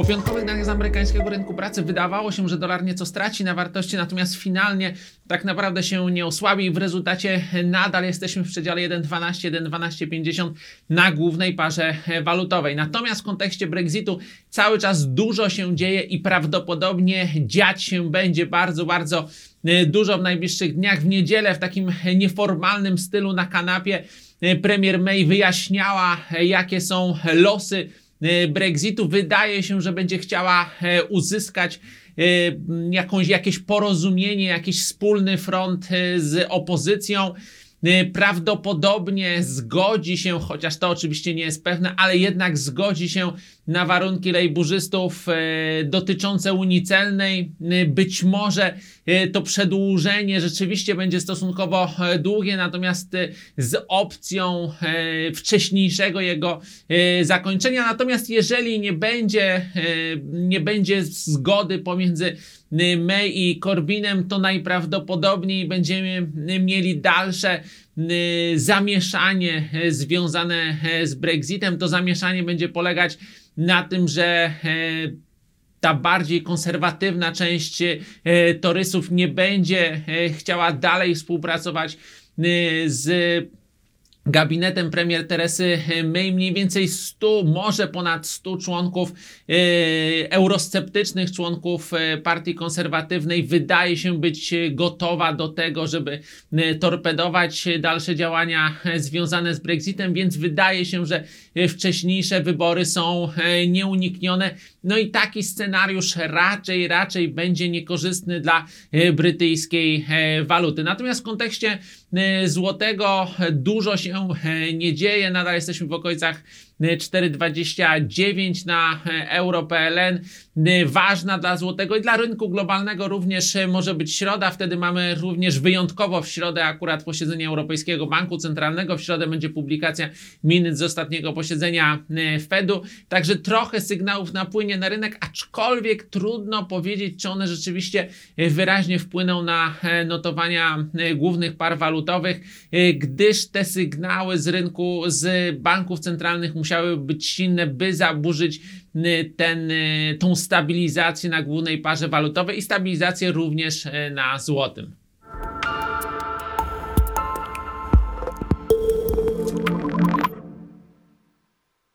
Po piątkowych danych z amerykańskiego rynku pracy wydawało się, że dolar nieco straci na wartości, natomiast finalnie tak naprawdę się nie osłabi i w rezultacie nadal jesteśmy w przedziale 1,12, 1,1250 na głównej parze walutowej. Natomiast w kontekście Brexitu cały czas dużo się dzieje i prawdopodobnie dziać się będzie bardzo, bardzo e, dużo w najbliższych dniach. W niedzielę w takim nieformalnym stylu na kanapie e, premier May wyjaśniała, e, jakie są losy Brexitu. Wydaje się, że będzie chciała e, uzyskać e, jakąś, jakieś porozumienie, jakiś wspólny front e, z opozycją. E, Prawdopodobnie zgodzi się, chociaż to oczywiście nie jest pewne, ale jednak zgodzi się na warunki lejburzystów e, dotyczące Unii Celnej. E, Być może e, to przedłużenie rzeczywiście będzie stosunkowo długie, natomiast z opcją wcześniejszego jego zakończenia. Natomiast jeżeli nie będzie, nie będzie zgody pomiędzy May i Corbinem, to najprawdopodobniej będziemy mieli dalsze zamieszanie y, związane y, z Brexitem. To zamieszanie będzie polegać na tym, że y, ta bardziej konserwatywna część y, torysów nie będzie y, chciała dalej współpracować y, z gabinetem premier Teresy May mniej więcej 100, może ponad 100 członków e, eurosceptycznych członków e, partii konserwatywnej wydaje się być e, gotowa do tego, żeby e, torpedować e, dalsze działania e, związane z Brexitem, więc wydaje się, że e, wcześniejsze wybory są e, nieuniknione. No i taki scenariusz raczej, raczej będzie niekorzystny dla e, brytyjskiej e, waluty. Natomiast w kontekście e, złotego e, dużo się e, nie dzieje. Nadal jesteśmy w okolicach 4,29 na e, euro PLN. E, Ważna dla złotego i dla rynku globalnego również e, może być środa. Wtedy mamy również wyjątkowo w środę akurat posiedzenie Europejskiego Banku Centralnego. W środę będzie publikacja minut z ostatniego posiedzenia Fedu. Także trochę sygnałów napłynie na rynek, aczkolwiek trudno powiedzieć, czy one rzeczywiście wyraźnie wpłyną na notowania głównych par walutowych, gdyż te sygnały z rynku, z banków centralnych musiały być silne, by zaburzyć e, ten, e, tą stabilizację na głównej parze walutowej i stabilizację również e, na złotym.